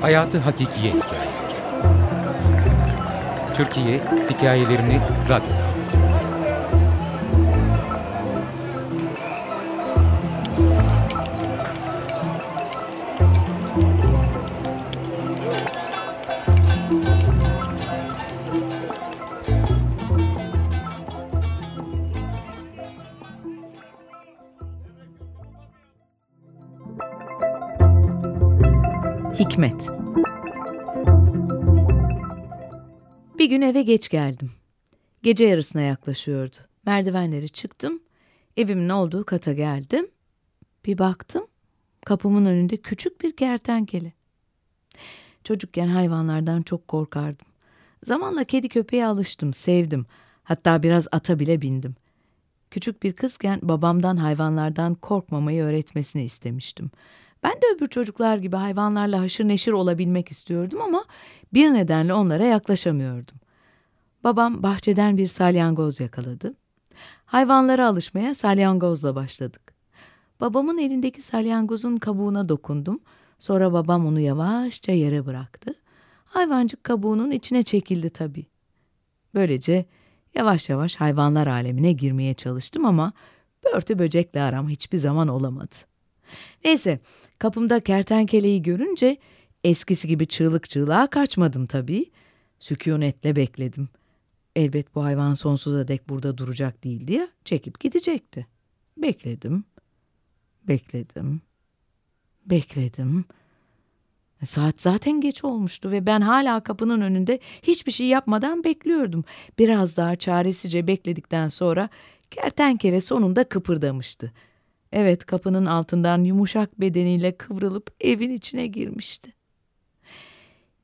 Hayatı Hakikiye Hikayeleri. Türkiye Hikayelerini Radyo'da Hikmet Bir gün eve geç geldim. Gece yarısına yaklaşıyordu. Merdivenleri çıktım. Evimin olduğu kata geldim. Bir baktım. Kapımın önünde küçük bir kertenkele. Çocukken hayvanlardan çok korkardım. Zamanla kedi köpeğe alıştım, sevdim. Hatta biraz ata bile bindim. Küçük bir kızken babamdan hayvanlardan korkmamayı öğretmesini istemiştim. Ben de öbür çocuklar gibi hayvanlarla haşır neşir olabilmek istiyordum ama bir nedenle onlara yaklaşamıyordum. Babam bahçeden bir salyangoz yakaladı. Hayvanlara alışmaya salyangozla başladık. Babamın elindeki salyangozun kabuğuna dokundum. Sonra babam onu yavaşça yere bıraktı. Hayvancık kabuğunun içine çekildi tabii. Böylece yavaş yavaş hayvanlar alemine girmeye çalıştım ama börtü böcekle aram hiçbir zaman olamadı. Neyse kapımda kertenkeleyi görünce eskisi gibi çığlık çığlığa kaçmadım tabii. Sükunetle bekledim. Elbet bu hayvan sonsuza dek burada duracak değildi ya, çekip gidecekti. Bekledim, bekledim, bekledim. E, saat zaten geç olmuştu ve ben hala kapının önünde hiçbir şey yapmadan bekliyordum. Biraz daha çaresizce bekledikten sonra kertenkele sonunda kıpırdamıştı. Evet kapının altından yumuşak bedeniyle kıvrılıp evin içine girmişti.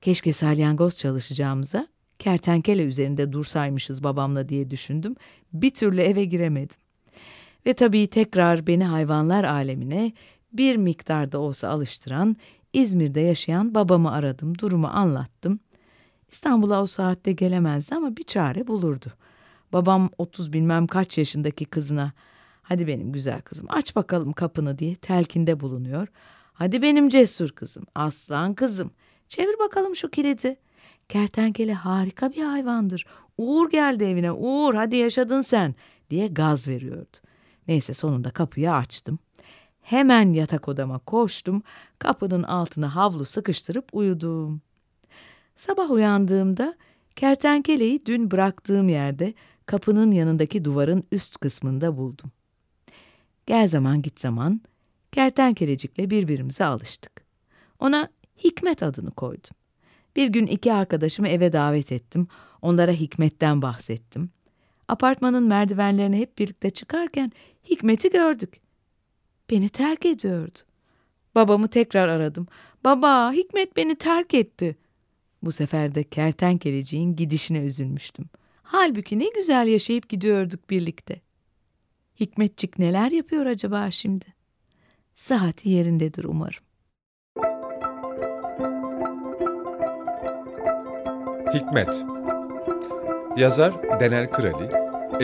Keşke salyangoz çalışacağımıza kertenkele üzerinde dursaymışız babamla diye düşündüm. Bir türlü eve giremedim. Ve tabii tekrar beni hayvanlar alemine bir miktarda olsa alıştıran İzmir'de yaşayan babamı aradım, durumu anlattım. İstanbul'a o saatte gelemezdi ama bir çare bulurdu. Babam 30 bilmem kaç yaşındaki kızına hadi benim güzel kızım aç bakalım kapını diye telkinde bulunuyor. Hadi benim cesur kızım, aslan kızım çevir bakalım şu kilidi. Kertenkele harika bir hayvandır. Uğur geldi evine, Uğur hadi yaşadın sen diye gaz veriyordu. Neyse sonunda kapıyı açtım. Hemen yatak odama koştum, kapının altına havlu sıkıştırıp uyudum. Sabah uyandığımda kertenkeleyi dün bıraktığım yerde kapının yanındaki duvarın üst kısmında buldum. Gel zaman git zaman kertenkelecikle birbirimize alıştık. Ona Hikmet adını koydum. Bir gün iki arkadaşımı eve davet ettim. Onlara Hikmet'ten bahsettim. Apartmanın merdivenlerine hep birlikte çıkarken Hikmet'i gördük. Beni terk ediyordu. Babamı tekrar aradım. Baba, Hikmet beni terk etti. Bu sefer de kertenkeleciğin gidişine üzülmüştüm. Halbuki ne güzel yaşayıp gidiyorduk birlikte. Hikmetçik neler yapıyor acaba şimdi? Sıhhati yerindedir umarım. Hikmet Yazar Denel Kırali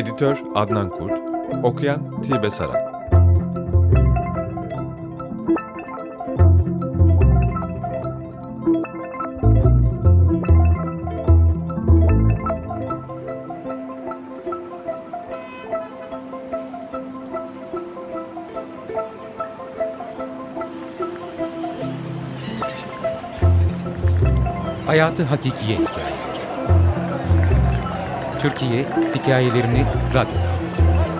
Editör Adnan Kurt Okuyan Tilbe Saran Hayatı Hakikiye Hikayeleri Türkiye Hikayelerini Radyo'da.